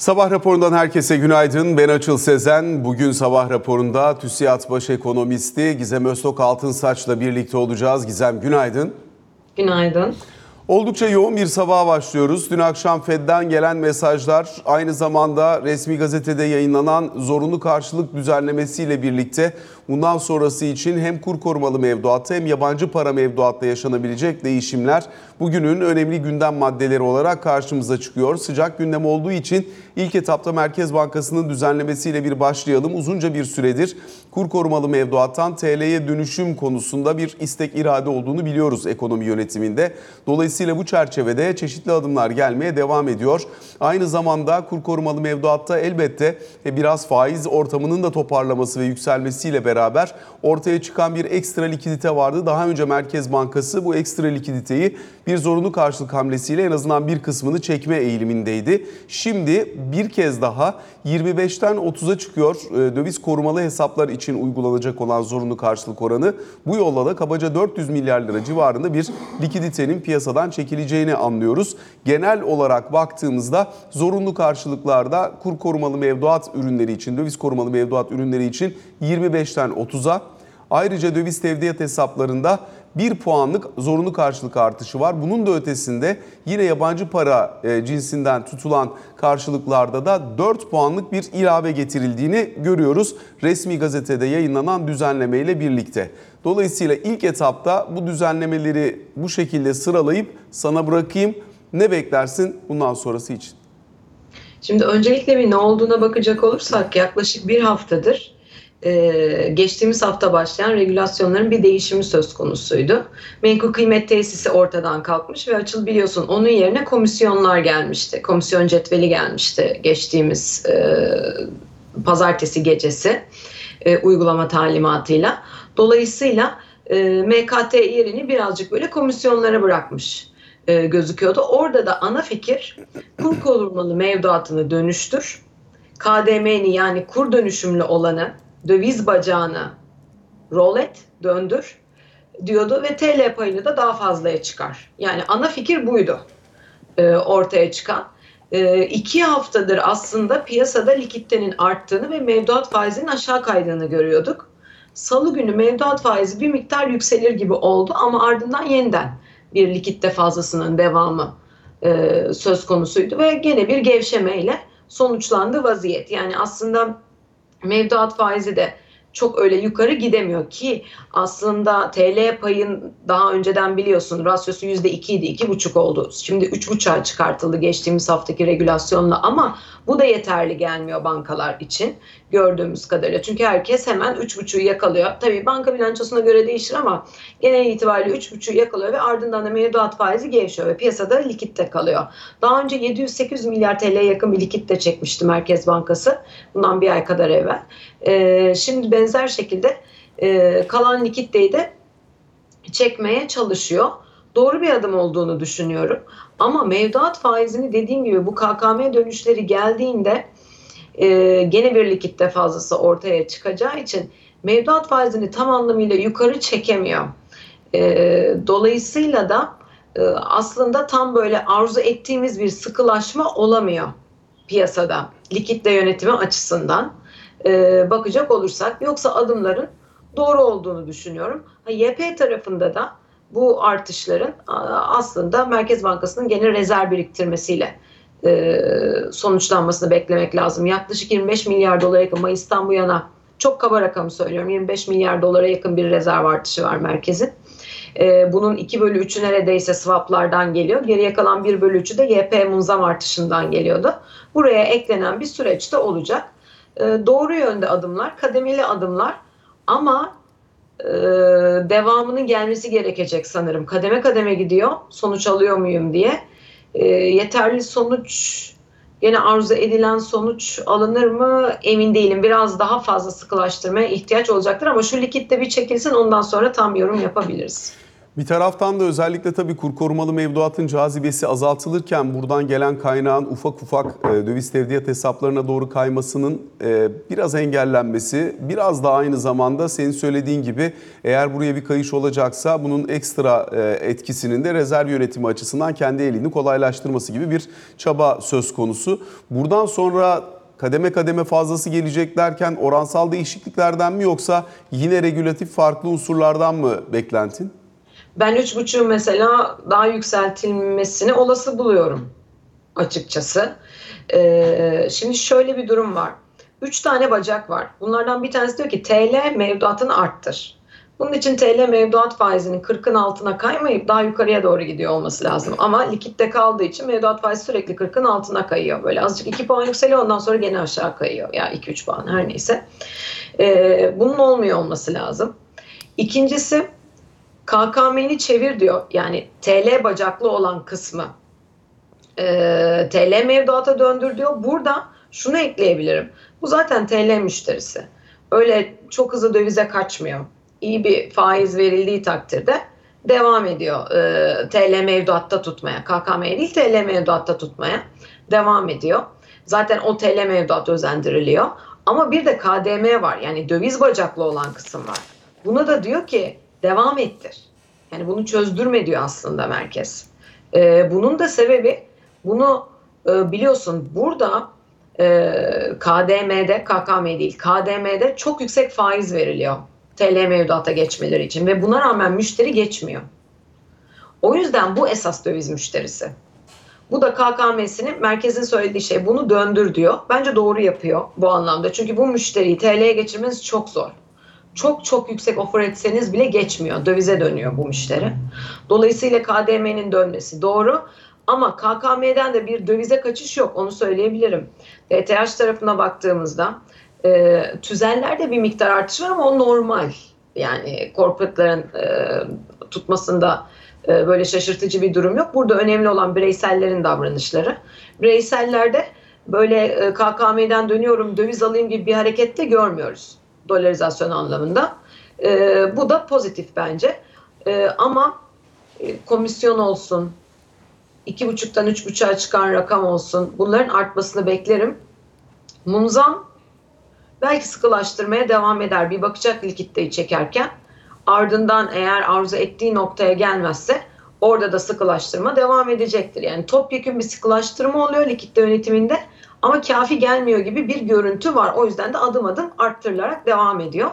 Sabah raporundan herkese günaydın. Ben Açıl Sezen. Bugün sabah raporunda TÜSİAD Baş Ekonomisti Gizem Öztok Altınsaç'la birlikte olacağız. Gizem günaydın. Günaydın. Oldukça yoğun bir sabaha başlıyoruz. Dün akşam Fed'den gelen mesajlar aynı zamanda resmi gazetede yayınlanan zorunlu karşılık düzenlemesiyle birlikte bundan sonrası için hem kur korumalı mevduatta hem yabancı para mevduatta yaşanabilecek değişimler bugünün önemli gündem maddeleri olarak karşımıza çıkıyor. Sıcak gündem olduğu için ilk etapta Merkez Bankası'nın düzenlemesiyle bir başlayalım. Uzunca bir süredir kur korumalı mevduattan TL'ye dönüşüm konusunda bir istek irade olduğunu biliyoruz ekonomi yönetiminde. Dolayısıyla bu çerçevede çeşitli adımlar gelmeye devam ediyor. Aynı zamanda kur korumalı mevduatta elbette biraz faiz ortamının da toparlaması ve yükselmesiyle beraber ortaya çıkan bir ekstra likidite vardı. Daha önce Merkez Bankası bu ekstra likiditeyi bir zorunlu karşılık hamlesiyle en azından bir kısmını çekme eğilimindeydi. Şimdi bir kez daha 25'ten 30'a çıkıyor e, döviz korumalı hesaplar için uygulanacak olan zorunlu karşılık oranı. Bu yolla da kabaca 400 milyar lira civarında bir likiditenin piyasadan çekileceğini anlıyoruz. Genel olarak baktığımızda zorunlu karşılıklarda kur korumalı mevduat ürünleri için, döviz korumalı mevduat ürünleri için 25'ten 30'a Ayrıca döviz tevdiat hesaplarında 1 puanlık zorunlu karşılık artışı var. Bunun da ötesinde yine yabancı para e, cinsinden tutulan karşılıklarda da 4 puanlık bir ilave getirildiğini görüyoruz. Resmi gazetede yayınlanan düzenleme ile birlikte. Dolayısıyla ilk etapta bu düzenlemeleri bu şekilde sıralayıp sana bırakayım. Ne beklersin bundan sonrası için? Şimdi öncelikle bir ne olduğuna bakacak olursak yaklaşık bir haftadır e, geçtiğimiz hafta başlayan regülasyonların bir değişimi söz konusuydu. Menkul kıymet tesisi ortadan kalkmış ve açıl biliyorsun onun yerine komisyonlar gelmişti. Komisyon cetveli gelmişti geçtiğimiz e, pazartesi gecesi e, uygulama talimatıyla. Dolayısıyla e, MKT yerini birazcık böyle komisyonlara bırakmış e, gözüküyordu. Orada da ana fikir kur korumalı mevduatını dönüştür. KDM'ni yani kur dönüşümlü olanı döviz bacağını roll et, döndür diyordu ve TL payını da daha fazlaya çıkar. Yani ana fikir buydu e, ortaya çıkan. E, iki haftadır aslında piyasada likiditenin arttığını ve mevduat faizinin aşağı kaydığını görüyorduk. Salı günü mevduat faizi bir miktar yükselir gibi oldu ama ardından yeniden bir likitte fazlasının devamı e, söz konusuydu ve gene bir gevşemeyle sonuçlandı vaziyet. Yani aslında mevduat faizi de çok öyle yukarı gidemiyor ki aslında TL payın daha önceden biliyorsun rasyosu yüzde iki idi iki buçuk oldu. Şimdi üç buçuğa çıkartıldı geçtiğimiz haftaki regülasyonla ama bu da yeterli gelmiyor bankalar için gördüğümüz kadarıyla. Çünkü herkes hemen üç buçuğu yakalıyor. Tabii banka bilançosuna göre değişir ama genel itibariyle üç buçuğu yakalıyor ve ardından da mevduat faizi gevşiyor ve piyasada likitte kalıyor. Daha önce 700-800 milyar TL'ye yakın bir likitte çekmişti Merkez Bankası bundan bir ay kadar evvel. Ee, şimdi benzer şekilde e, kalan likiditeyi de çekmeye çalışıyor. Doğru bir adım olduğunu düşünüyorum. Ama mevduat faizini dediğim gibi bu KKM dönüşleri geldiğinde e, gene bir likitte fazlası ortaya çıkacağı için mevduat faizini tam anlamıyla yukarı çekemiyor. E, dolayısıyla da e, aslında tam böyle arzu ettiğimiz bir sıkılaşma olamıyor piyasada likitte yönetimi açısından e, bakacak olursak. Yoksa adımların doğru olduğunu düşünüyorum. YP tarafında da bu artışların aslında Merkez Bankası'nın gene rezerv biriktirmesiyle e, sonuçlanmasını beklemek lazım. Yaklaşık 25 milyar dolara yakın Mayıs'tan bu yana çok kaba rakamı söylüyorum 25 milyar dolara yakın bir rezerv artışı var merkezin. E, bunun 2 bölü 3'ü neredeyse swaplardan geliyor. Geriye kalan 1 bölü 3'ü de YP munzam artışından geliyordu. Buraya eklenen bir süreçte olacak. E, doğru yönde adımlar, kademeli adımlar ama e, devamının gelmesi gerekecek sanırım. Kademe kademe gidiyor, sonuç alıyor muyum diye. E, yeterli sonuç, yine arzu edilen sonuç alınır mı emin değilim. Biraz daha fazla sıkılaştırmaya ihtiyaç olacaktır ama şu likitte bir çekilsin ondan sonra tam yorum yapabiliriz. Bir taraftan da özellikle tabii kur korumalı mevduatın cazibesi azaltılırken buradan gelen kaynağın ufak ufak e, döviz tevdiat hesaplarına doğru kaymasının e, biraz engellenmesi, biraz da aynı zamanda senin söylediğin gibi eğer buraya bir kayış olacaksa bunun ekstra e, etkisinin de rezerv yönetimi açısından kendi elini kolaylaştırması gibi bir çaba söz konusu. Buradan sonra kademe kademe fazlası gelecek derken oransal değişikliklerden mi yoksa yine regülatif farklı unsurlardan mı beklentin? Ben 3.5'ü mesela daha yükseltilmesini olası buluyorum açıkçası. Ee, şimdi şöyle bir durum var. 3 tane bacak var. Bunlardan bir tanesi diyor ki TL mevduatını arttır. Bunun için TL mevduat faizinin 40'ın altına kaymayıp daha yukarıya doğru gidiyor olması lazım. Ama likitte kaldığı için mevduat faizi sürekli 40'ın altına kayıyor. Böyle azıcık 2 puan yükseliyor ondan sonra gene aşağı kayıyor. Ya yani 2-3 puan her neyse. Ee, bunun olmuyor olması lazım. İkincisi KKM'ni çevir diyor. Yani TL bacaklı olan kısmı e, TL mevduata döndür diyor. Burada şunu ekleyebilirim. Bu zaten TL müşterisi. Öyle çok hızlı dövize kaçmıyor. İyi bir faiz verildiği takdirde devam ediyor e, TL mevduatta tutmaya. KKM değil TL mevduatta tutmaya devam ediyor. Zaten o TL mevduat özendiriliyor. Ama bir de KDM var. Yani döviz bacaklı olan kısım var. Buna da diyor ki devam ettir. Yani bunu çözdürme diyor aslında merkez. Ee, bunun da sebebi bunu e, biliyorsun burada e, KDM'de, KKM değil KDM'de çok yüksek faiz veriliyor. TL mevduata geçmeleri için ve buna rağmen müşteri geçmiyor. O yüzden bu esas döviz müşterisi. Bu da KKM'sinin merkezin söylediği şey bunu döndür diyor. Bence doğru yapıyor bu anlamda. Çünkü bu müşteriyi TL'ye geçirmeniz çok zor çok çok yüksek offer etseniz bile geçmiyor. Dövize dönüyor bu müşteri. Dolayısıyla KDM'nin dönmesi doğru. Ama KKM'den de bir dövize kaçış yok onu söyleyebilirim. BTH tarafına baktığımızda e, tüzellerde bir miktar artış var ama o normal. Yani korporatların e, tutmasında e, böyle şaşırtıcı bir durum yok. Burada önemli olan bireysellerin davranışları. Bireysellerde böyle e, KKM'den dönüyorum döviz alayım gibi bir harekette görmüyoruz dolarizasyon anlamında. E, bu da pozitif bence. E, ama komisyon olsun, iki buçuktan üç buçuğa çıkan rakam olsun, bunların artmasını beklerim. Mumzam belki sıkılaştırmaya devam eder. Bir bakacak likitteyi çekerken. Ardından eğer arzu ettiği noktaya gelmezse orada da sıkılaştırma devam edecektir. Yani topyekun bir sıkılaştırma oluyor likitte yönetiminde ama kafi gelmiyor gibi bir görüntü var. O yüzden de adım adım arttırılarak devam ediyor.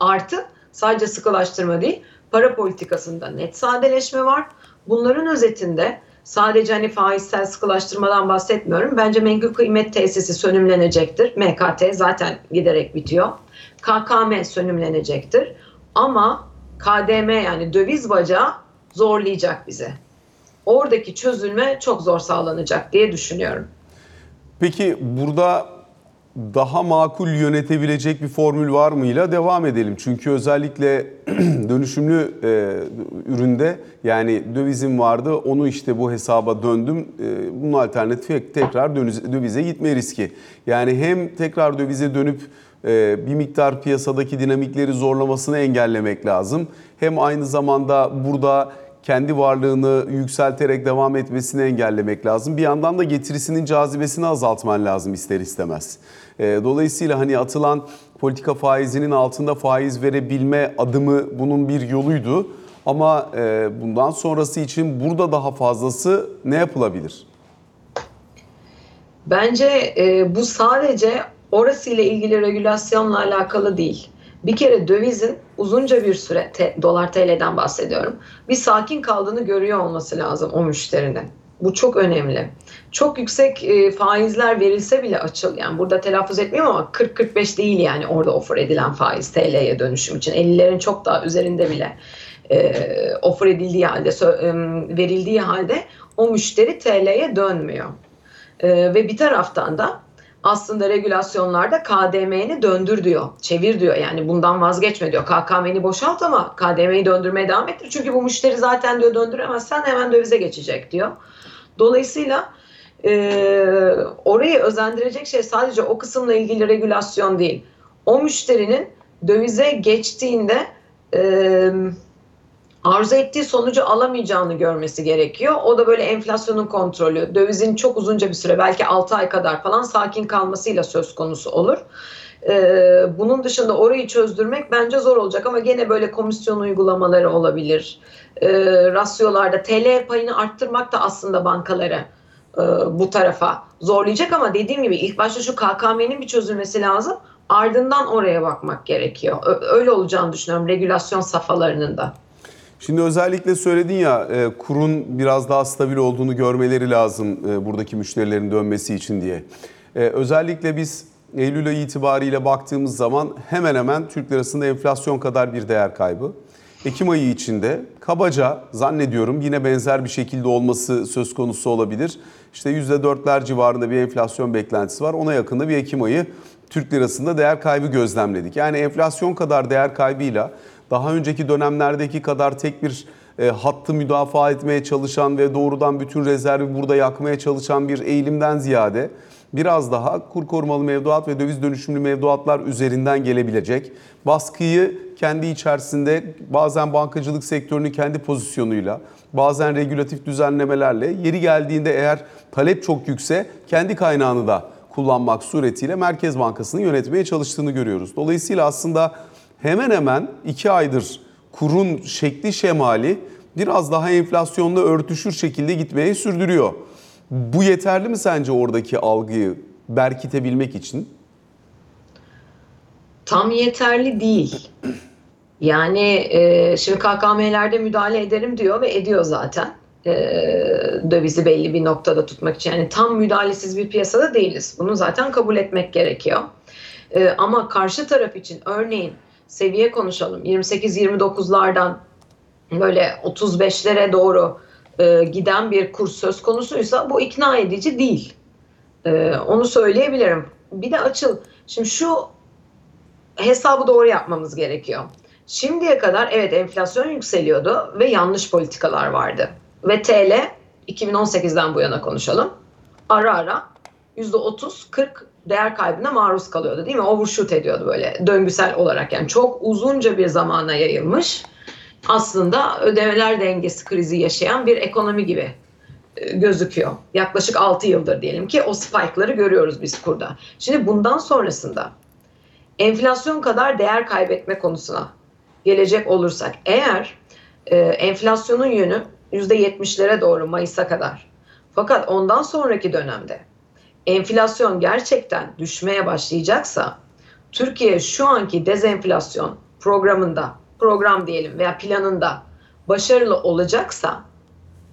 Artı sadece sıkılaştırma değil, para politikasında net sadeleşme var. Bunların özetinde sadece hani faizsel sıkılaştırmadan bahsetmiyorum. Bence menkul kıymet tesisi sönümlenecektir. MKT zaten giderek bitiyor. KKM sönümlenecektir. Ama KDM yani döviz bacağı zorlayacak bizi. Oradaki çözülme çok zor sağlanacak diye düşünüyorum. Peki burada daha makul yönetebilecek bir formül var mıyla devam edelim. Çünkü özellikle dönüşümlü e, üründe yani dövizim vardı onu işte bu hesaba döndüm. E, bunun alternatifi tekrar dövize gitme riski. Yani hem tekrar dövize dönüp e, bir miktar piyasadaki dinamikleri zorlamasını engellemek lazım. Hem aynı zamanda burada kendi varlığını yükselterek devam etmesini engellemek lazım. Bir yandan da getirisinin cazibesini azaltman lazım ister istemez. Ee, dolayısıyla hani atılan politika faizinin altında faiz verebilme adımı bunun bir yoluydu. Ama e, bundan sonrası için burada daha fazlası ne yapılabilir? Bence e, bu sadece orası ile ilgili regülasyonla alakalı değil. Bir kere dövizin uzunca bir süre te, dolar TL'den bahsediyorum. Bir sakin kaldığını görüyor olması lazım o müşterinin. Bu çok önemli. Çok yüksek e, faizler verilse bile açıl yani burada telaffuz etmiyorum ama 40-45 değil yani orada offer edilen faiz TL'ye dönüşüm için 50'lerin çok daha üzerinde bile e, offer edildiği halde e, verildiği halde o müşteri TL'ye dönmüyor. E, ve bir taraftan da aslında regülasyonlarda KDM'ni döndür diyor, çevir diyor. Yani bundan vazgeçme diyor. KKM'ni boşalt ama KDM'yi döndürmeye devam ettir. Çünkü bu müşteri zaten diyor döndüremezsen hemen dövize geçecek diyor. Dolayısıyla e, orayı özendirecek şey sadece o kısımla ilgili regülasyon değil. O müşterinin dövize geçtiğinde e, arzu ettiği sonucu alamayacağını görmesi gerekiyor. O da böyle enflasyonun kontrolü, dövizin çok uzunca bir süre belki 6 ay kadar falan sakin kalmasıyla söz konusu olur. Ee, bunun dışında orayı çözdürmek bence zor olacak ama gene böyle komisyon uygulamaları olabilir. Ee, rasyolarda TL payını arttırmak da aslında bankaları e, bu tarafa zorlayacak ama dediğim gibi ilk başta şu KKM'nin bir çözülmesi lazım. Ardından oraya bakmak gerekiyor. Öyle olacağını düşünüyorum regülasyon safhalarının da. Şimdi özellikle söyledin ya e, kurun biraz daha stabil olduğunu görmeleri lazım e, buradaki müşterilerin dönmesi için diye. E, özellikle biz Eylül ayı itibariyle baktığımız zaman hemen hemen Türk lirasında enflasyon kadar bir değer kaybı. Ekim ayı içinde kabaca zannediyorum yine benzer bir şekilde olması söz konusu olabilir. İşte %4'ler civarında bir enflasyon beklentisi var. Ona yakında bir Ekim ayı Türk lirasında değer kaybı gözlemledik. Yani enflasyon kadar değer kaybıyla daha önceki dönemlerdeki kadar tek bir e, hattı müdafaa etmeye çalışan ve doğrudan bütün rezervi burada yakmaya çalışan bir eğilimden ziyade biraz daha kur korumalı mevduat ve döviz dönüşümlü mevduatlar üzerinden gelebilecek baskıyı kendi içerisinde bazen bankacılık sektörünün kendi pozisyonuyla bazen regülatif düzenlemelerle yeri geldiğinde eğer talep çok yükse kendi kaynağını da kullanmak suretiyle Merkez Bankası'nı yönetmeye çalıştığını görüyoruz. Dolayısıyla aslında hemen hemen iki aydır kurun şekli şemali biraz daha enflasyonla örtüşür şekilde gitmeye sürdürüyor. Bu yeterli mi sence oradaki algıyı berkitebilmek için? Tam yeterli değil. Yani e, şimdi KKM'lerde müdahale ederim diyor ve ediyor zaten. E, dövizi belli bir noktada tutmak için. Yani tam müdahalesiz bir piyasada değiliz. Bunu zaten kabul etmek gerekiyor. E, ama karşı taraf için örneğin seviye konuşalım. 28-29'lardan böyle 35'lere doğru e, giden bir kurs söz konusuysa bu ikna edici değil. E, onu söyleyebilirim. Bir de açıl. Şimdi şu hesabı doğru yapmamız gerekiyor. Şimdiye kadar evet enflasyon yükseliyordu ve yanlış politikalar vardı. Ve TL 2018'den bu yana konuşalım. Ara ara %30-40 değer kaybına maruz kalıyordu değil mi? Overshoot ediyordu böyle döngüsel olarak yani çok uzunca bir zamana yayılmış. Aslında ödemeler dengesi krizi yaşayan bir ekonomi gibi e, gözüküyor. Yaklaşık 6 yıldır diyelim ki o spike'ları görüyoruz biz kurda. Şimdi bundan sonrasında enflasyon kadar değer kaybetme konusuna gelecek olursak eğer e, enflasyonun yönü %70'lere doğru Mayıs'a kadar fakat ondan sonraki dönemde enflasyon gerçekten düşmeye başlayacaksa Türkiye şu anki dezenflasyon programında program diyelim veya planında başarılı olacaksa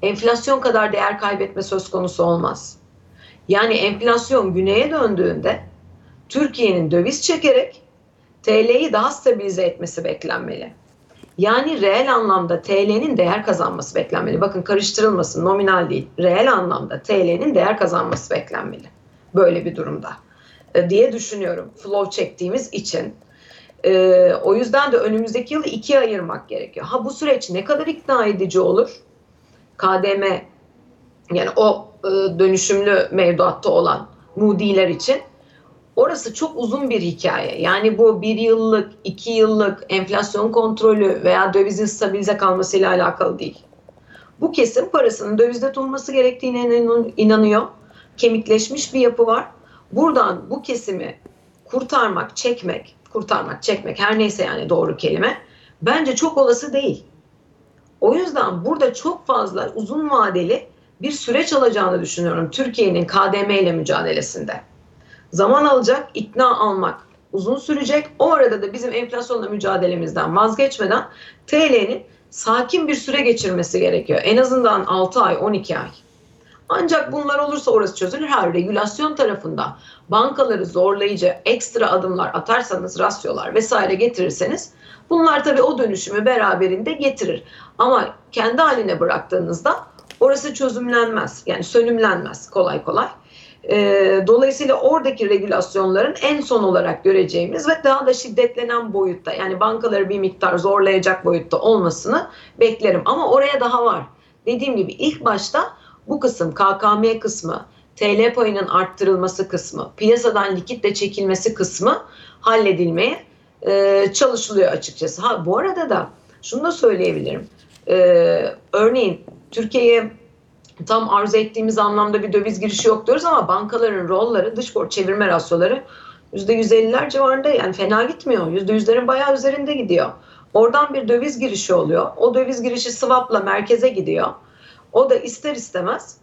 enflasyon kadar değer kaybetme söz konusu olmaz. Yani enflasyon güneye döndüğünde Türkiye'nin döviz çekerek TL'yi daha stabilize etmesi beklenmeli. Yani reel anlamda TL'nin değer kazanması beklenmeli. Bakın karıştırılmasın nominal değil. Reel anlamda TL'nin değer kazanması beklenmeli. Böyle bir durumda e, diye düşünüyorum. Flow çektiğimiz için. E, o yüzden de önümüzdeki yılı ikiye ayırmak gerekiyor. Ha bu süreç ne kadar ikna edici olur? KDM yani o e, dönüşümlü mevduatta olan Moody'ler için Orası çok uzun bir hikaye. Yani bu bir yıllık, iki yıllık enflasyon kontrolü veya dövizin stabilize kalmasıyla alakalı değil. Bu kesim parasının dövizde tutulması gerektiğine inanıyor. Kemikleşmiş bir yapı var. Buradan bu kesimi kurtarmak, çekmek, kurtarmak, çekmek her neyse yani doğru kelime bence çok olası değil. O yüzden burada çok fazla uzun vadeli bir süreç alacağını düşünüyorum Türkiye'nin KDM ile mücadelesinde zaman alacak, ikna almak uzun sürecek. O arada da bizim enflasyonla mücadelemizden vazgeçmeden TL'nin sakin bir süre geçirmesi gerekiyor. En azından 6 ay, 12 ay. Ancak bunlar olursa orası çözülür. Her regülasyon tarafında bankaları zorlayıcı ekstra adımlar atarsanız, rasyolar vesaire getirirseniz bunlar tabii o dönüşümü beraberinde getirir. Ama kendi haline bıraktığınızda orası çözümlenmez. Yani sönümlenmez kolay kolay. E, dolayısıyla oradaki regülasyonların en son olarak göreceğimiz ve daha da şiddetlenen boyutta yani bankaları bir miktar zorlayacak boyutta olmasını beklerim. Ama oraya daha var. Dediğim gibi ilk başta bu kısım KKM kısmı, TL payının arttırılması kısmı, piyasadan likitle çekilmesi kısmı halledilmeye e, çalışılıyor açıkçası. Ha bu arada da şunu da söyleyebilirim. e, örneğin Türkiye'ye tam arzu ettiğimiz anlamda bir döviz girişi yok diyoruz ama bankaların rolleri, dış borç çevirme rasyoları %150'ler civarında yani fena gitmiyor. %100'lerin bayağı üzerinde gidiyor. Oradan bir döviz girişi oluyor. O döviz girişi swap'la merkeze gidiyor. O da ister istemez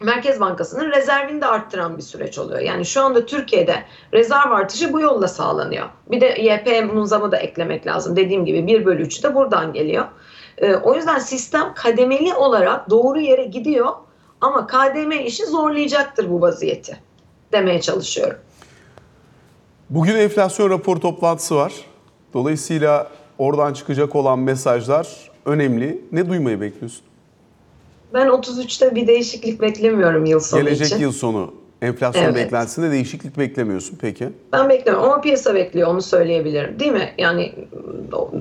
Merkez Bankası'nın rezervini de arttıran bir süreç oluyor. Yani şu anda Türkiye'de rezerv artışı bu yolla sağlanıyor. Bir de YP munzamı da eklemek lazım. Dediğim gibi 1 bölü 3'ü de buradan geliyor. Ee, o yüzden sistem kademeli olarak doğru yere gidiyor ama KDM işi zorlayacaktır bu vaziyeti demeye çalışıyorum. Bugün enflasyon raporu toplantısı var. Dolayısıyla oradan çıkacak olan mesajlar önemli. Ne duymayı bekliyorsun? Ben 33'te bir değişiklik beklemiyorum yıl sonu Gelecek için. yıl sonu enflasyon Evet. beklentisinde değişiklik beklemiyorsun peki. Ben bekliyorum ama piyasa bekliyor onu söyleyebilirim. Değil mi? Yani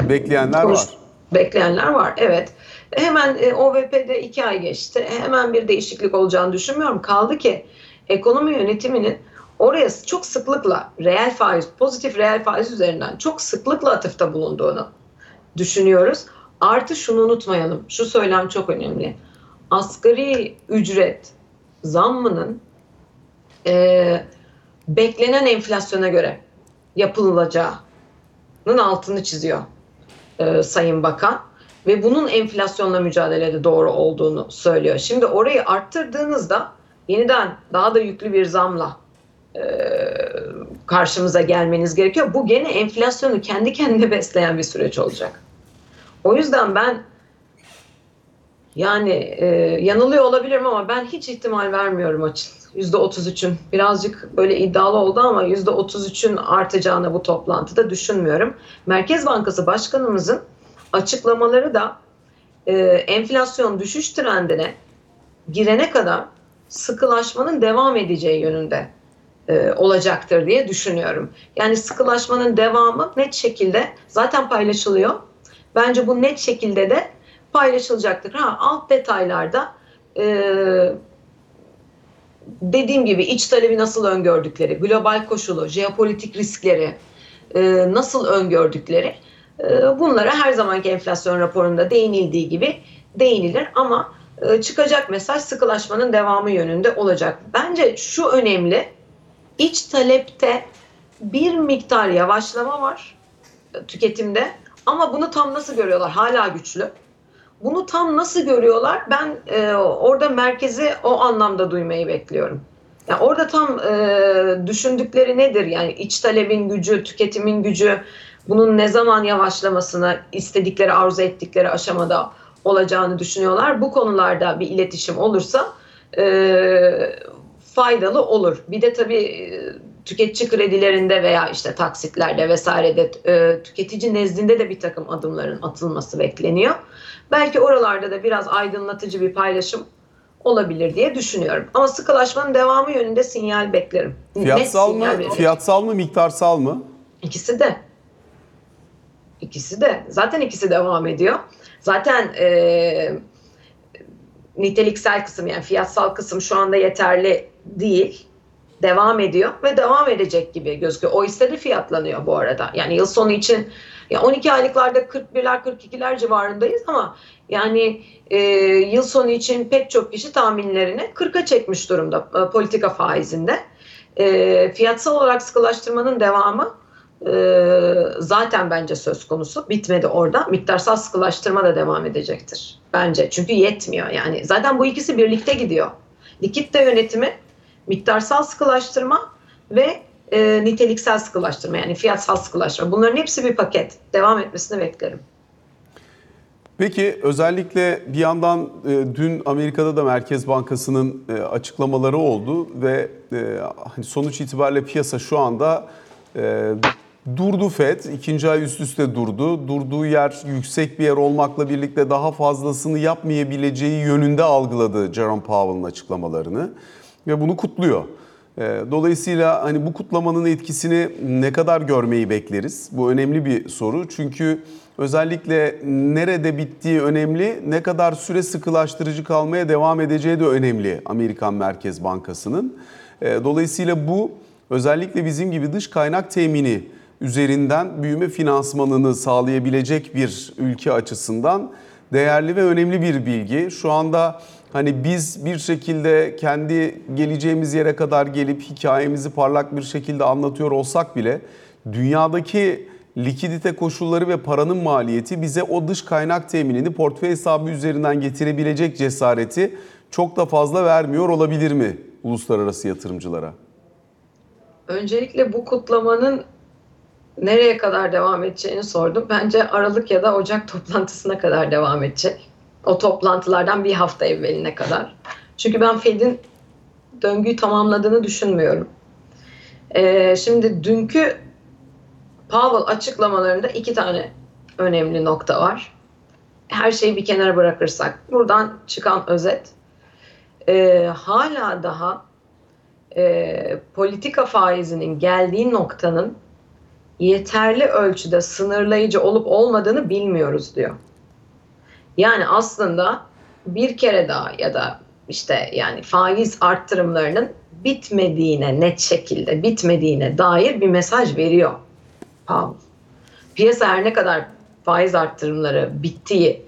Bekleyenler Konuş- var. Bekleyenler var evet. Hemen e, OVP'de iki ay geçti. Hemen bir değişiklik olacağını düşünmüyorum. Kaldı ki ekonomi yönetiminin oraya çok sıklıkla reel faiz, pozitif reel faiz üzerinden çok sıklıkla atıfta bulunduğunu düşünüyoruz. Artı şunu unutmayalım. Şu söylem çok önemli. Asgari ücret zammının e, beklenen enflasyona göre yapılacağının altını çiziyor e, Sayın Bakan ve bunun enflasyonla mücadelede doğru olduğunu söylüyor. Şimdi orayı arttırdığınızda yeniden daha da yüklü bir zamla e, karşımıza gelmeniz gerekiyor. Bu gene enflasyonu kendi kendine besleyen bir süreç olacak. O yüzden ben yani e, yanılıyor olabilirim ama ben hiç ihtimal vermiyorum açın. %33'ün birazcık böyle iddialı oldu ama %33'ün artacağını bu toplantıda düşünmüyorum. Merkez Bankası Başkanımızın açıklamaları da e, enflasyon düşüş trendine girene kadar sıkılaşmanın devam edeceği yönünde e, olacaktır diye düşünüyorum. Yani sıkılaşmanın devamı net şekilde zaten paylaşılıyor. Bence bu net şekilde de paylaşılacaktır. Ha, alt detaylarda e, dediğim gibi iç talebi nasıl öngördükleri, global koşulu, jeopolitik riskleri e, nasıl öngördükleri e, bunlara her zamanki enflasyon raporunda değinildiği gibi değinilir ama e, çıkacak mesaj sıkılaşmanın devamı yönünde olacak. Bence şu önemli, iç talepte bir miktar yavaşlama var e, tüketimde ama bunu tam nasıl görüyorlar? Hala güçlü. Bunu tam nasıl görüyorlar? Ben e, orada merkezi o anlamda duymayı bekliyorum. Yani orada tam e, düşündükleri nedir? Yani iç talebin gücü, tüketimin gücü, bunun ne zaman yavaşlamasını istedikleri, arzu ettikleri aşamada olacağını düşünüyorlar. Bu konularda bir iletişim olursa e, faydalı olur. Bir de tabii e, tüketici kredilerinde veya işte taksitlerde vesairede e, tüketici nezdinde de bir takım adımların atılması bekleniyor. Belki oralarda da biraz aydınlatıcı bir paylaşım olabilir diye düşünüyorum. Ama sıkılaşmanın devamı yönünde sinyal beklerim. Net Fiyatsal mı, sinyal fiyatsal mı, miktarsal mı? İkisi de. İkisi de. Zaten ikisi devam ediyor. Zaten e, niteliksel kısım yani fiyatsal kısım şu anda yeterli değil. Devam ediyor ve devam edecek gibi gözüküyor. O hisse de fiyatlanıyor bu arada. Yani yıl sonu için ya 12 aylıklarda 41'ler 42'ler civarındayız ama yani e, yıl sonu için pek çok kişi tahminlerini 40'a çekmiş durumda e, politika faizinde. E, fiyatsal olarak sıkılaştırmanın devamı e, zaten bence söz konusu. Bitmedi orada. Miktarsal sıkılaştırma da devam edecektir. Bence. Çünkü yetmiyor yani. Zaten bu ikisi birlikte gidiyor. Likitte yönetimi, miktarsal sıkılaştırma ve e, niteliksel sıkılaştırma yani fiyatsal sıkılaştırma. Bunların hepsi bir paket. Devam etmesini beklerim. Peki özellikle bir yandan e, dün Amerika'da da Merkez Bankası'nın e, açıklamaları oldu ve e, hani sonuç itibariyle piyasa şu anda e, durdu FED. ikinci ay üst üste durdu. Durduğu yer yüksek bir yer olmakla birlikte daha fazlasını yapmayabileceği yönünde algıladı Jerome Powell'ın açıklamalarını ve bunu kutluyor. E, Dolayısıyla hani bu kutlamanın etkisini ne kadar görmeyi bekleriz? Bu önemli bir soru. Çünkü özellikle nerede bittiği önemli, ne kadar süre sıkılaştırıcı kalmaya devam edeceği de önemli Amerikan Merkez Bankası'nın. E, Dolayısıyla bu özellikle bizim gibi dış kaynak temini üzerinden büyüme finansmanını sağlayabilecek bir ülke açısından değerli ve önemli bir bilgi. Şu anda hani biz bir şekilde kendi geleceğimiz yere kadar gelip hikayemizi parlak bir şekilde anlatıyor olsak bile dünyadaki likidite koşulları ve paranın maliyeti bize o dış kaynak teminini portföy hesabı üzerinden getirebilecek cesareti çok da fazla vermiyor olabilir mi uluslararası yatırımcılara? Öncelikle bu kutlamanın nereye kadar devam edeceğini sordum. Bence Aralık ya da Ocak toplantısına kadar devam edecek. O toplantılardan bir hafta evveline kadar. Çünkü ben Fed'in döngüyü tamamladığını düşünmüyorum. Ee, şimdi dünkü Powell açıklamalarında iki tane önemli nokta var. Her şeyi bir kenara bırakırsak. Buradan çıkan özet. Ee, hala daha e, politika faizinin geldiği noktanın yeterli ölçüde sınırlayıcı olup olmadığını bilmiyoruz diyor. Yani aslında bir kere daha ya da işte yani faiz arttırımlarının bitmediğine net şekilde bitmediğine dair bir mesaj veriyor Powell. Piyasa her ne kadar faiz arttırımları bittiği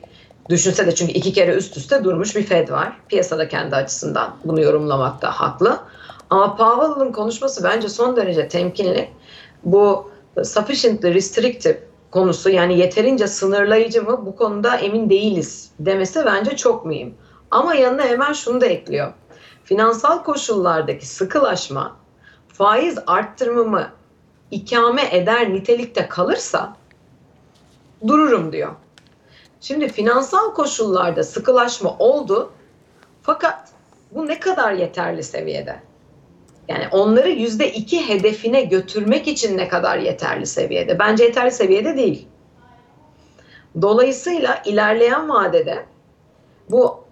düşünse de çünkü iki kere üst üste durmuş bir Fed var. Piyasada kendi açısından bunu yorumlamakta haklı. Ama Powell'ın konuşması bence son derece temkinli. Bu sufficiently restrictive konusu yani yeterince sınırlayıcı mı bu konuda emin değiliz demesi bence çok mühim. Ama yanına hemen şunu da ekliyor. Finansal koşullardaki sıkılaşma faiz arttırımımı ikame eder nitelikte kalırsa dururum diyor. Şimdi finansal koşullarda sıkılaşma oldu fakat bu ne kadar yeterli seviyede? Yani onları yüzde iki hedefine götürmek için ne kadar yeterli seviyede? Bence yeterli seviyede değil. Dolayısıyla ilerleyen vadede bu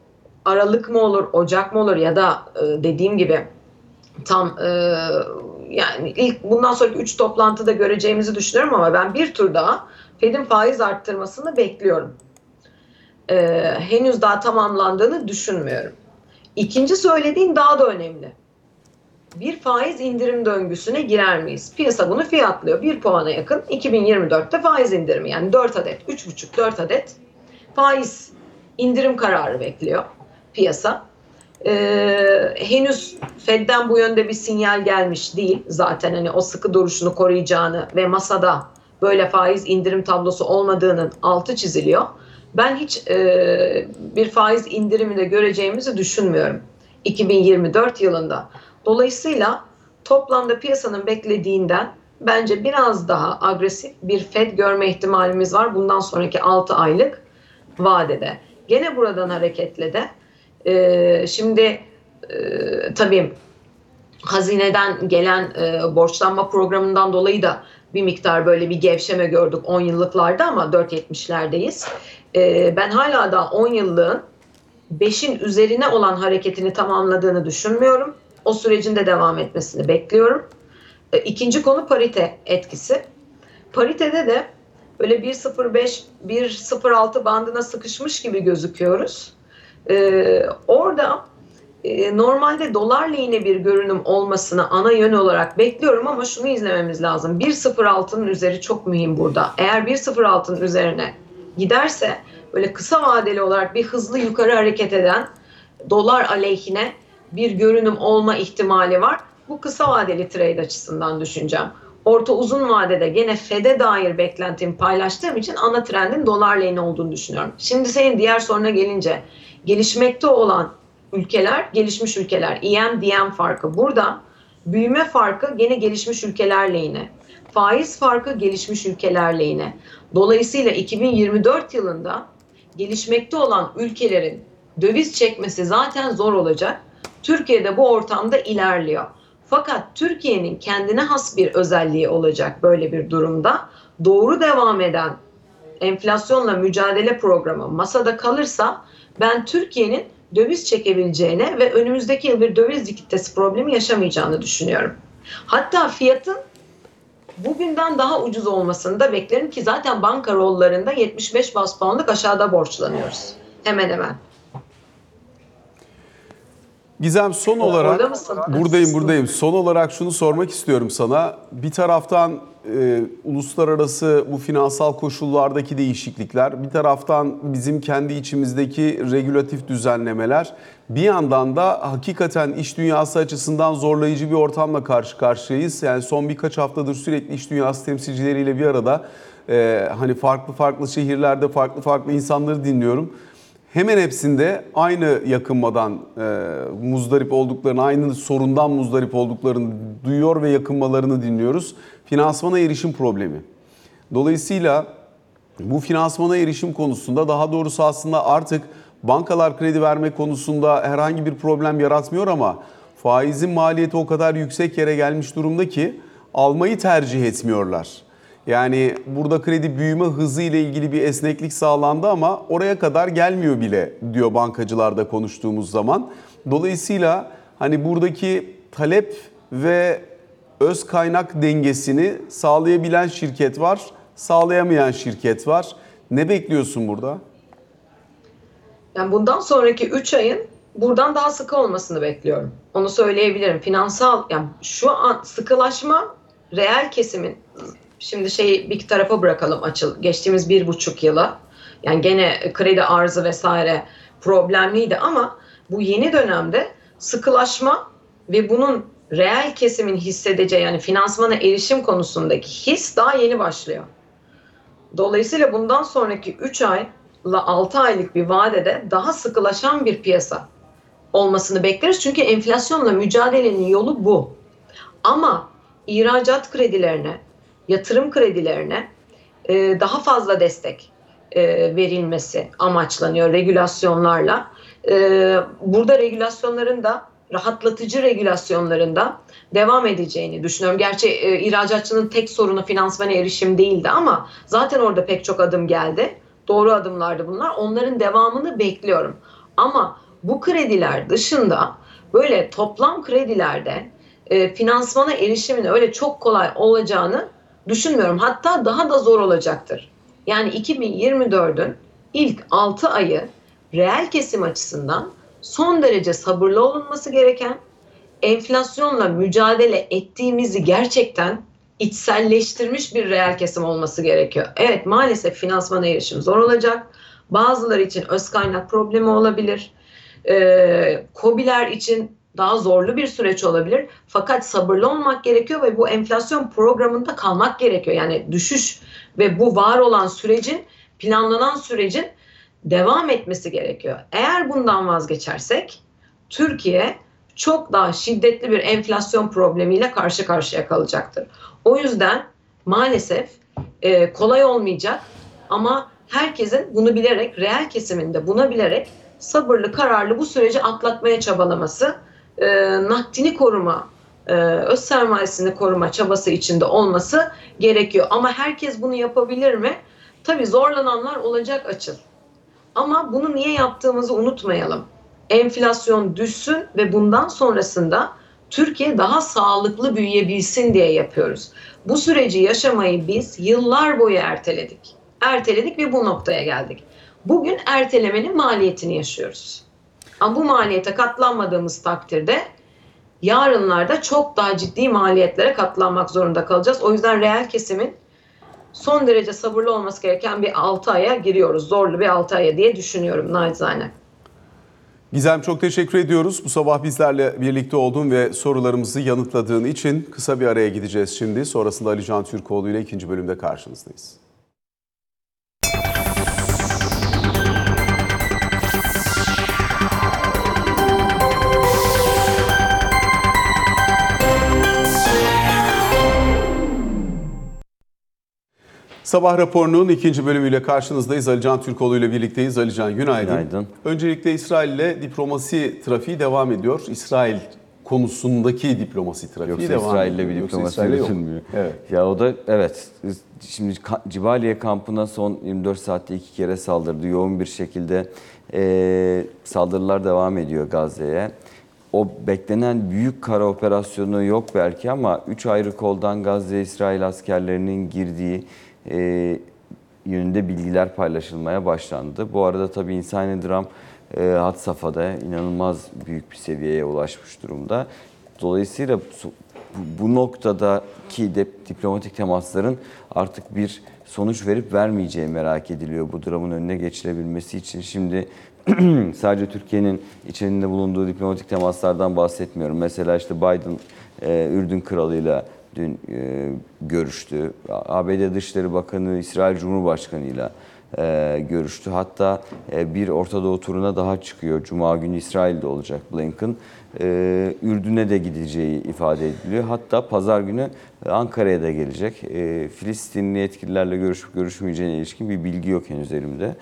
Aralık mı olur, Ocak mı olur ya da e, dediğim gibi tam e, yani ilk bundan sonraki üç toplantıda göreceğimizi düşünüyorum ama ben bir tur daha Fed'in faiz arttırmasını bekliyorum. E, henüz daha tamamlandığını düşünmüyorum. İkinci söylediğin daha da önemli bir faiz indirim döngüsüne girer miyiz? Piyasa bunu fiyatlıyor. 1 puana yakın 2024'te faiz indirimi yani 4 adet, 3,5-4 adet faiz indirim kararı bekliyor piyasa. Ee, henüz Fed'den bu yönde bir sinyal gelmiş değil. Zaten hani o sıkı duruşunu koruyacağını ve masada böyle faiz indirim tablosu olmadığının altı çiziliyor. Ben hiç e, bir faiz indirimi de göreceğimizi düşünmüyorum 2024 yılında. Dolayısıyla toplamda piyasanın beklediğinden bence biraz daha agresif bir Fed görme ihtimalimiz var bundan sonraki 6 aylık vadede. Gene buradan hareketle de e, şimdi e, tabii hazineden gelen e, borçlanma programından dolayı da bir miktar böyle bir gevşeme gördük 10 yıllıklarda ama 4.70'lerdeyiz. E, ben hala da 10 yıllığın 5'in üzerine olan hareketini tamamladığını düşünmüyorum o sürecin de devam etmesini bekliyorum. E, ikinci konu parite etkisi. Paritede de böyle 1.05 1.06 bandına sıkışmış gibi gözüküyoruz. Ee, orada e, normalde dolar lehine bir görünüm olmasını ana yön olarak bekliyorum ama şunu izlememiz lazım. 1.06'nın üzeri çok mühim burada. Eğer 1.06'nın üzerine giderse böyle kısa vadeli olarak bir hızlı yukarı hareket eden dolar aleyhine bir görünüm olma ihtimali var. Bu kısa vadeli trade açısından düşüneceğim. Orta uzun vadede gene FED'e dair beklentimi paylaştığım için ana trendin dolar lehine olduğunu düşünüyorum. Şimdi senin diğer soruna gelince gelişmekte olan ülkeler, gelişmiş ülkeler, EM, DM farkı. Burada büyüme farkı gene gelişmiş ülkeler lehine. Faiz farkı gelişmiş ülkeler lehine. Dolayısıyla 2024 yılında gelişmekte olan ülkelerin döviz çekmesi zaten zor olacak. Türkiye'de bu ortamda ilerliyor. Fakat Türkiye'nin kendine has bir özelliği olacak böyle bir durumda. Doğru devam eden enflasyonla mücadele programı masada kalırsa ben Türkiye'nin döviz çekebileceğine ve önümüzdeki yıl bir döviz likiditesi problemi yaşamayacağını düşünüyorum. Hatta fiyatın bugünden daha ucuz olmasını da beklerim ki zaten banka rollarında 75 bas puanlık aşağıda borçlanıyoruz. Hemen hemen. Gizem son olarak Orada mısın? buradayım buradayım. Son olarak şunu sormak istiyorum sana. Bir taraftan e, uluslararası bu finansal koşullardaki değişiklikler, bir taraftan bizim kendi içimizdeki regülatif düzenlemeler, bir yandan da hakikaten iş dünyası açısından zorlayıcı bir ortamla karşı karşıyayız. Yani son birkaç haftadır sürekli iş dünyası temsilcileriyle bir arada e, hani farklı farklı şehirlerde farklı farklı insanları dinliyorum. Hemen hepsinde aynı yakınmadan e, muzdarip olduklarını, aynı sorundan muzdarip olduklarını duyuyor ve yakınmalarını dinliyoruz. Finansmana erişim problemi. Dolayısıyla bu finansmana erişim konusunda daha doğrusu aslında artık bankalar kredi verme konusunda herhangi bir problem yaratmıyor ama faizin maliyeti o kadar yüksek yere gelmiş durumda ki almayı tercih etmiyorlar. Yani burada kredi büyüme hızı ile ilgili bir esneklik sağlandı ama oraya kadar gelmiyor bile diyor bankacılarda konuştuğumuz zaman. Dolayısıyla hani buradaki talep ve öz kaynak dengesini sağlayabilen şirket var, sağlayamayan şirket var. Ne bekliyorsun burada? Yani bundan sonraki 3 ayın buradan daha sıkı olmasını bekliyorum. Onu söyleyebilirim. Finansal yani şu an sıkılaşma reel kesimin şimdi şeyi bir tarafa bırakalım açıl. Geçtiğimiz bir buçuk yıla yani gene kredi arzı vesaire problemliydi ama bu yeni dönemde sıkılaşma ve bunun reel kesimin hissedeceği yani finansmana erişim konusundaki his daha yeni başlıyor. Dolayısıyla bundan sonraki 3 ay 6 aylık bir vadede daha sıkılaşan bir piyasa olmasını bekleriz. Çünkü enflasyonla mücadelenin yolu bu. Ama ihracat kredilerine, yatırım kredilerine e, daha fazla destek e, verilmesi amaçlanıyor regülasyonlarla. E, burada regülasyonların da rahatlatıcı regülasyonların da devam edeceğini düşünüyorum. Gerçi e, ihracatçının tek sorunu finansmana erişim değildi ama zaten orada pek çok adım geldi. Doğru adımlardı bunlar. Onların devamını bekliyorum. Ama bu krediler dışında böyle toplam kredilerde e, finansmana erişimin öyle çok kolay olacağını düşünmüyorum. Hatta daha da zor olacaktır. Yani 2024'ün ilk 6 ayı reel kesim açısından son derece sabırlı olunması gereken, enflasyonla mücadele ettiğimizi gerçekten içselleştirmiş bir reel kesim olması gerekiyor. Evet maalesef finansmana erişim zor olacak. Bazıları için öz kaynak problemi olabilir. Ee, COBİ'ler için daha zorlu bir süreç olabilir. Fakat sabırlı olmak gerekiyor ve bu enflasyon programında kalmak gerekiyor. Yani düşüş ve bu var olan sürecin, planlanan sürecin devam etmesi gerekiyor. Eğer bundan vazgeçersek Türkiye çok daha şiddetli bir enflasyon problemiyle karşı karşıya kalacaktır. O yüzden maalesef e, kolay olmayacak ama herkesin bunu bilerek, reel kesiminde buna bilerek sabırlı, kararlı bu süreci atlatmaya çabalaması, e, nakdini koruma, e, öz sermayesini koruma çabası içinde olması gerekiyor. Ama herkes bunu yapabilir mi? Tabii zorlananlar olacak açıl. Ama bunu niye yaptığımızı unutmayalım. Enflasyon düşsün ve bundan sonrasında Türkiye daha sağlıklı büyüyebilsin diye yapıyoruz. Bu süreci yaşamayı biz yıllar boyu erteledik. Erteledik ve bu noktaya geldik. Bugün ertelemenin maliyetini yaşıyoruz. Ama bu maliyete katlanmadığımız takdirde yarınlarda çok daha ciddi maliyetlere katlanmak zorunda kalacağız. O yüzden reel kesimin son derece sabırlı olması gereken bir 6 aya giriyoruz. Zorlu bir 6 aya diye düşünüyorum naçizane. Gizem çok teşekkür ediyoruz. Bu sabah bizlerle birlikte olduğun ve sorularımızı yanıtladığın için kısa bir araya gideceğiz şimdi. Sonrasında Ali Can Türkoğlu ile ikinci bölümde karşınızdayız. Sabah raporunun ikinci bölümüyle karşınızdayız. Alican Türkoğlu ile birlikteyiz. Alican günaydın. Günaydın. Öncelikle İsrail ile diplomasi trafiği devam ediyor. İsrail konusundaki diplomasi trafiği Yoksa devam İsrail'le ediyor. bir diplomasi yürütülmüyor. Evet. Ya o da evet. Şimdi Cibaliye kampına son 24 saatte iki kere saldırdı. Yoğun bir şekilde eee, saldırılar devam ediyor Gazze'ye. O beklenen büyük kara operasyonu yok belki ama 3 ayrı koldan Gazze İsrail askerlerinin girdiği eee, yönünde bilgiler paylaşılmaya başlandı. Bu arada tabii insani dram e, had safhada inanılmaz büyük bir seviyeye ulaşmış durumda. Dolayısıyla bu, bu noktadaki de, diplomatik temasların artık bir sonuç verip vermeyeceği merak ediliyor bu dramın önüne geçilebilmesi için. Şimdi sadece Türkiye'nin içerisinde bulunduğu diplomatik temaslardan bahsetmiyorum. Mesela işte Biden e, Ürdün kralıyla dün e, görüştü. ABD Dışişleri Bakanı İsrail Cumhurbaşkanı'yla e, görüştü. Hatta e, bir Orta Doğu turuna daha çıkıyor. Cuma günü İsrail'de olacak Blinken. E, Ürdün'e de gideceği ifade ediliyor. Hatta pazar günü Ankara'ya da gelecek. E, Filistinli yetkililerle görüşüp görüşmeyeceğine ilişkin bir bilgi yok henüz elimde.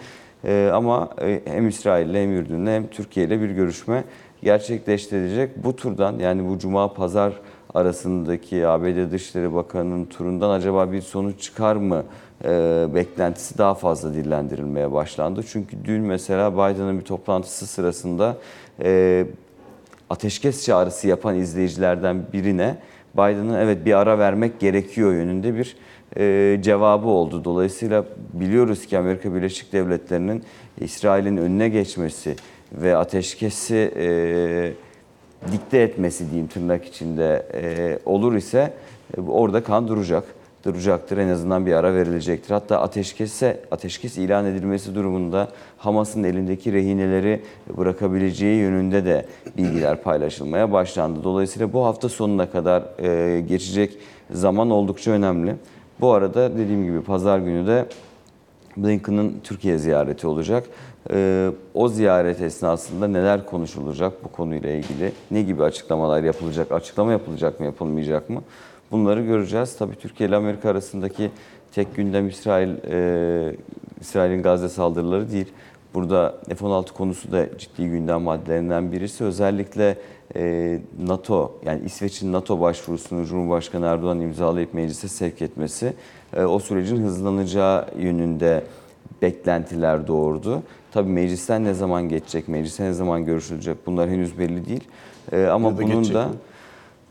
E, ama e, hem İsrail'le hem Ürdün'le hem Türkiye'yle bir görüşme gerçekleştirilecek. Bu turdan yani bu Cuma Pazar arasındaki ABD Dışişleri Bakanı'nın turundan acaba bir sonuç çıkar mı e, beklentisi daha fazla dillendirilmeye başlandı. Çünkü dün mesela Biden'ın bir toplantısı sırasında e, ateşkes çağrısı yapan izleyicilerden birine Biden'ın evet bir ara vermek gerekiyor yönünde bir e, cevabı oldu. Dolayısıyla biliyoruz ki Amerika Birleşik Devletleri'nin İsrail'in önüne geçmesi ve ateşkesi e, dikte etmesi diyeyim tırnak içinde e, olur ise e, orada kan duracak. Duracaktır en azından bir ara verilecektir. Hatta ateşkese ateşkes ilan edilmesi durumunda Hamas'ın elindeki rehineleri bırakabileceği yönünde de bilgiler paylaşılmaya başlandı. Dolayısıyla bu hafta sonuna kadar e, geçecek zaman oldukça önemli. Bu arada dediğim gibi pazar günü de Blinken'ın Türkiye ziyareti olacak. Ee, o ziyaret esnasında neler konuşulacak bu konuyla ilgili? Ne gibi açıklamalar yapılacak? Açıklama yapılacak mı, yapılmayacak mı? Bunları göreceğiz. Tabii Türkiye ile Amerika arasındaki tek gündem İsrail, e, İsrail'in Gazze saldırıları değil. Burada F-16 konusu da ciddi gündem maddelerinden birisi. Özellikle e, NATO, yani İsveç'in NATO başvurusunu Cumhurbaşkanı Erdoğan imzalayıp meclise sevk etmesi e, o sürecin hızlanacağı yönünde beklentiler doğurdu. Tabii meclisten ne zaman geçecek, meclise ne zaman görüşülecek bunlar henüz belli değil. E, ama Ya da bunun da mi?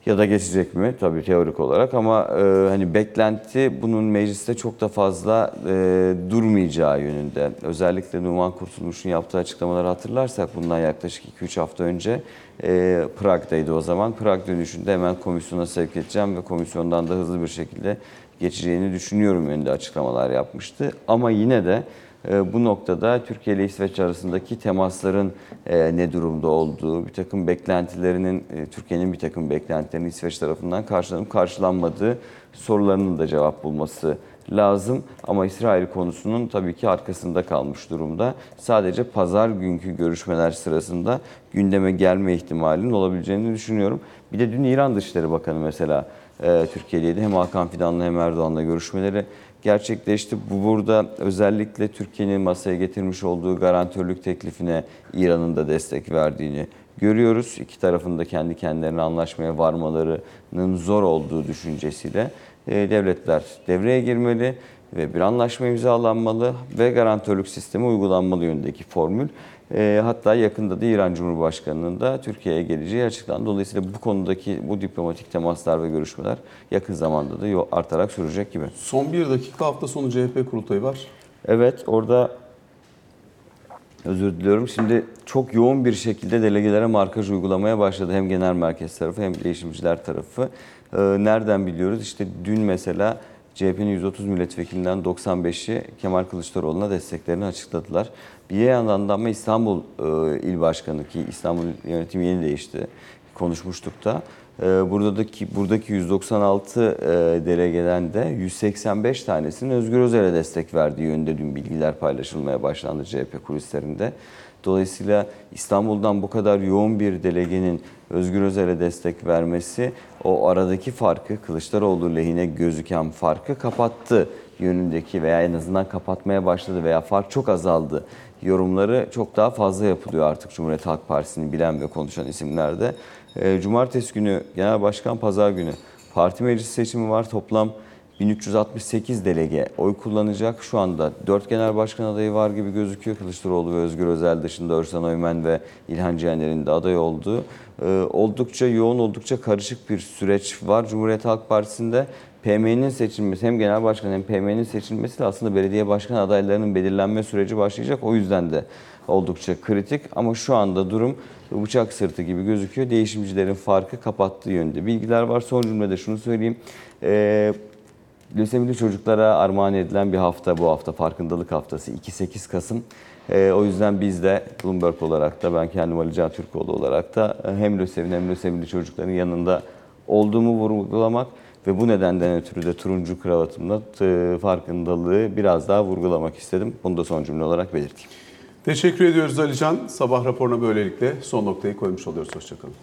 ya da geçecek mi? Tabii teorik olarak ama e, hani beklenti bunun mecliste çok da fazla e, durmayacağı yönünde. Özellikle Numan Kurtulmuş'un yaptığı açıklamaları hatırlarsak bundan yaklaşık 2-3 hafta önce e, Prag'daydı o zaman. Prag dönüşünde hemen komisyona sevk edeceğim ve komisyondan da hızlı bir şekilde geçeceğini düşünüyorum yönünde açıklamalar yapmıştı. Ama yine de bu noktada Türkiye ile İsveç arasındaki temasların e, ne durumda olduğu, bir takım beklentilerinin, e, Türkiye'nin bir takım beklentilerinin İsveç tarafından karşılanıp karşılanmadığı sorularının da cevap bulması lazım. Ama İsrail konusunun tabii ki arkasında kalmış durumda. Sadece pazar günkü görüşmeler sırasında gündeme gelme ihtimalinin olabileceğini düşünüyorum. Bir de dün İran Dışişleri Bakanı mesela e, Türkiye'deydi. Hem Hakan Fidan'la hem Erdoğan'la görüşmeleri gerçekleşti. Bu burada özellikle Türkiye'nin masaya getirmiş olduğu garantörlük teklifine İran'ın da destek verdiğini görüyoruz. İki tarafın da kendi kendilerine anlaşmaya varmalarının zor olduğu düşüncesiyle e, devletler devreye girmeli ve bir anlaşma imzalanmalı ve garantörlük sistemi uygulanmalı yönündeki formül. E, hatta yakında da İran Cumhurbaşkanı'nın da Türkiye'ye geleceği açıklandı. Dolayısıyla bu konudaki bu diplomatik temaslar ve görüşmeler yakın zamanda da artarak sürecek gibi. Son bir dakika hafta sonu CHP kurultayı var. Evet orada özür diliyorum. Şimdi çok yoğun bir şekilde delegelere markaj uygulamaya başladı. Hem genel merkez tarafı hem değişimciler tarafı. Ee, nereden biliyoruz? İşte dün mesela CHP'nin 130 milletvekilinden 95'i Kemal Kılıçdaroğlu'na desteklerini açıkladılar. Bir yandan da ama İstanbul e, İl Başkanı ki İstanbul yönetimi yeni değişti. Konuşmuştuk da. Ee, Buradaki buradaki 196 e, delegeden de 185 tanesinin Özgür Özel'e destek verdiği yönünde dün bilgiler paylaşılmaya başlandı CHP kulislerinde. Dolayısıyla İstanbul'dan bu kadar yoğun bir delegenin Özgür Özel'e destek vermesi o aradaki farkı Kılıçdaroğlu lehine gözüken farkı kapattı yönündeki veya en azından kapatmaya başladı veya fark çok azaldı yorumları çok daha fazla yapılıyor artık Cumhuriyet Halk Partisi'ni bilen ve konuşan isimlerde. E, Cumartesi günü Genel Başkan Pazar günü parti meclis seçimi var. Toplam 1368 delege oy kullanacak. Şu anda 4 genel başkan adayı var gibi gözüküyor. Kılıçdaroğlu ve Özgür Özel dışında Örsan Öymen ve İlhan Cihaner'in de aday olduğu. Ee, oldukça yoğun, oldukça karışık bir süreç var Cumhuriyet Halk Partisi'nde. PM'nin seçilmesi hem genel başkan hem PM'nin seçilmesi de aslında belediye başkan adaylarının belirlenme süreci başlayacak. O yüzden de oldukça kritik ama şu anda durum bıçak sırtı gibi gözüküyor. Değişimcilerin farkı kapattığı yönde bilgiler var. Son cümlede şunu söyleyeyim. Ee, Lösemili çocuklara armağan edilen bir hafta bu hafta farkındalık haftası 2-8 Kasım. Ee, o yüzden biz de Bloomberg olarak da ben kendim Ali Can Türkoğlu olarak da hem lösemili hem lösemili çocukların yanında olduğumu vurgulamak ve bu nedenden ötürü de turuncu kravatımla e, farkındalığı biraz daha vurgulamak istedim. Bunu da son cümle olarak belirteyim. Teşekkür ediyoruz Alican. Sabah raporuna böylelikle son noktayı koymuş oluyoruz. Hoşçakalın.